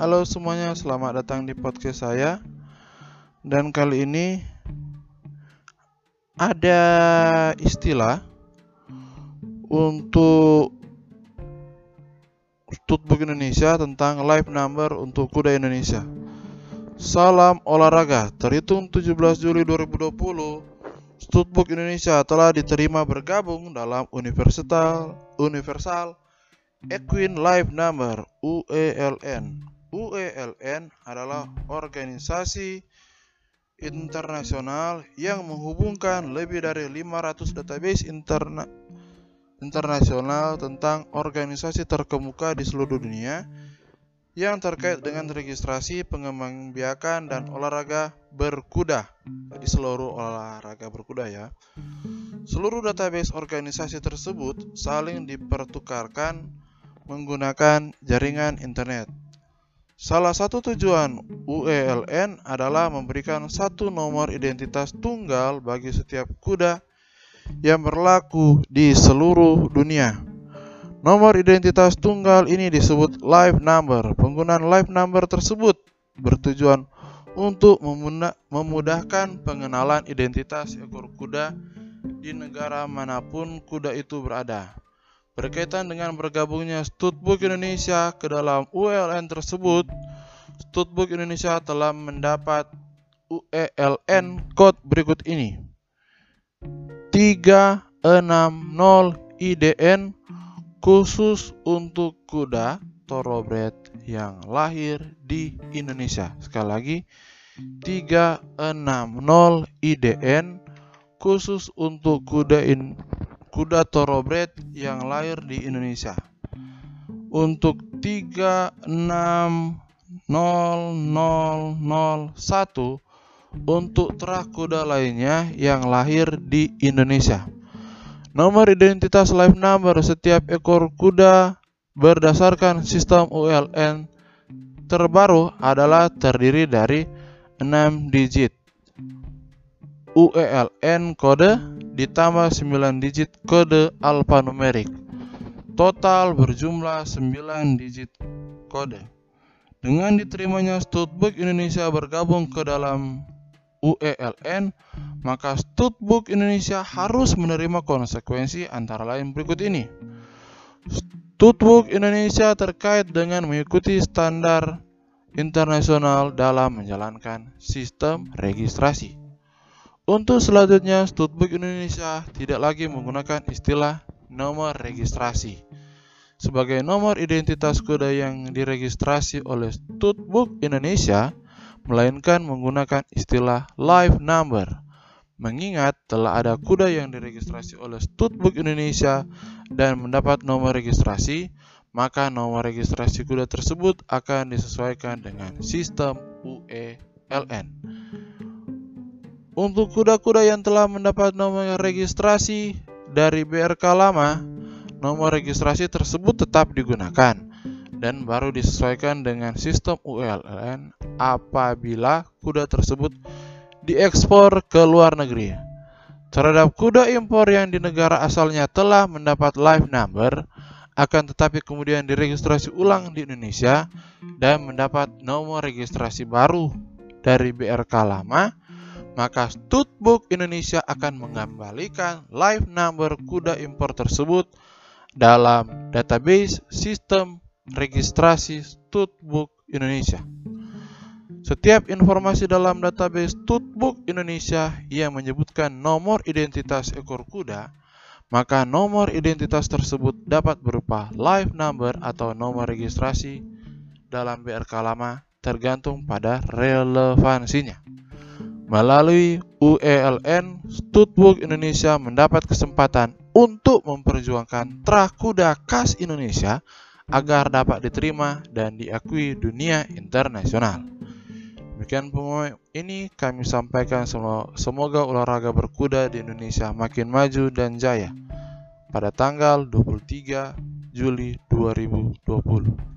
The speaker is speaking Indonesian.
Halo semuanya, selamat datang di podcast saya. Dan kali ini ada istilah untuk Tutbook Indonesia tentang live number untuk kuda Indonesia. Salam olahraga, terhitung 17 Juli 2020, Tutbook Indonesia telah diterima bergabung dalam Universal Universal Equine Live Number UELN. UELN adalah organisasi internasional yang menghubungkan lebih dari 500 database interna internasional tentang organisasi terkemuka di seluruh dunia yang terkait dengan registrasi, pengembangbiakan dan olahraga berkuda. Di seluruh olahraga berkuda ya. Seluruh database organisasi tersebut saling dipertukarkan menggunakan jaringan internet. Salah satu tujuan UELN adalah memberikan satu nomor identitas tunggal bagi setiap kuda yang berlaku di seluruh dunia. Nomor identitas tunggal ini disebut live number. Penggunaan live number tersebut bertujuan untuk memudahkan pengenalan identitas ekor kuda di negara mana pun kuda itu berada. Berkaitan dengan bergabungnya Studbook Indonesia ke dalam ULN tersebut, Studbook Indonesia telah mendapat UELN code berikut ini. 360 IDN khusus untuk kuda thoroughbred yang lahir di Indonesia. Sekali lagi, 360 IDN khusus untuk kuda in kuda thoroughbred yang lahir di Indonesia. Untuk 360001 untuk terah kuda lainnya yang lahir di Indonesia. Nomor identitas live number setiap ekor kuda berdasarkan sistem ULN terbaru adalah terdiri dari 6 digit. UELN kode ditambah 9 digit kode alfanumerik. Total berjumlah 9 digit kode. Dengan diterimanya Studbook Indonesia bergabung ke dalam UELN, maka Studbook Indonesia harus menerima konsekuensi antara lain berikut ini. Studbook Indonesia terkait dengan mengikuti standar internasional dalam menjalankan sistem registrasi. Untuk selanjutnya, Studbook Indonesia tidak lagi menggunakan istilah nomor registrasi sebagai nomor identitas kuda yang diregistrasi oleh Studbook Indonesia, melainkan menggunakan istilah live number. Mengingat telah ada kuda yang diregistrasi oleh Studbook Indonesia dan mendapat nomor registrasi, maka nomor registrasi kuda tersebut akan disesuaikan dengan sistem UELN. Untuk kuda-kuda yang telah mendapat nomor registrasi dari BRK lama, nomor registrasi tersebut tetap digunakan dan baru disesuaikan dengan sistem ULN apabila kuda tersebut diekspor ke luar negeri. Terhadap kuda impor yang di negara asalnya telah mendapat live number, akan tetapi kemudian diregistrasi ulang di Indonesia dan mendapat nomor registrasi baru dari BRK lama, maka Studbook Indonesia akan mengembalikan live number kuda impor tersebut dalam database sistem registrasi Studbook Indonesia. Setiap informasi dalam database Studbook Indonesia yang menyebutkan nomor identitas ekor kuda, maka nomor identitas tersebut dapat berupa live number atau nomor registrasi dalam BRK lama tergantung pada relevansinya. Melalui UELN, Studbook Indonesia mendapat kesempatan untuk memperjuangkan terah kuda khas Indonesia agar dapat diterima dan diakui dunia internasional. Demikian pengumuman ini kami sampaikan semoga olahraga berkuda di Indonesia makin maju dan jaya pada tanggal 23 Juli 2020.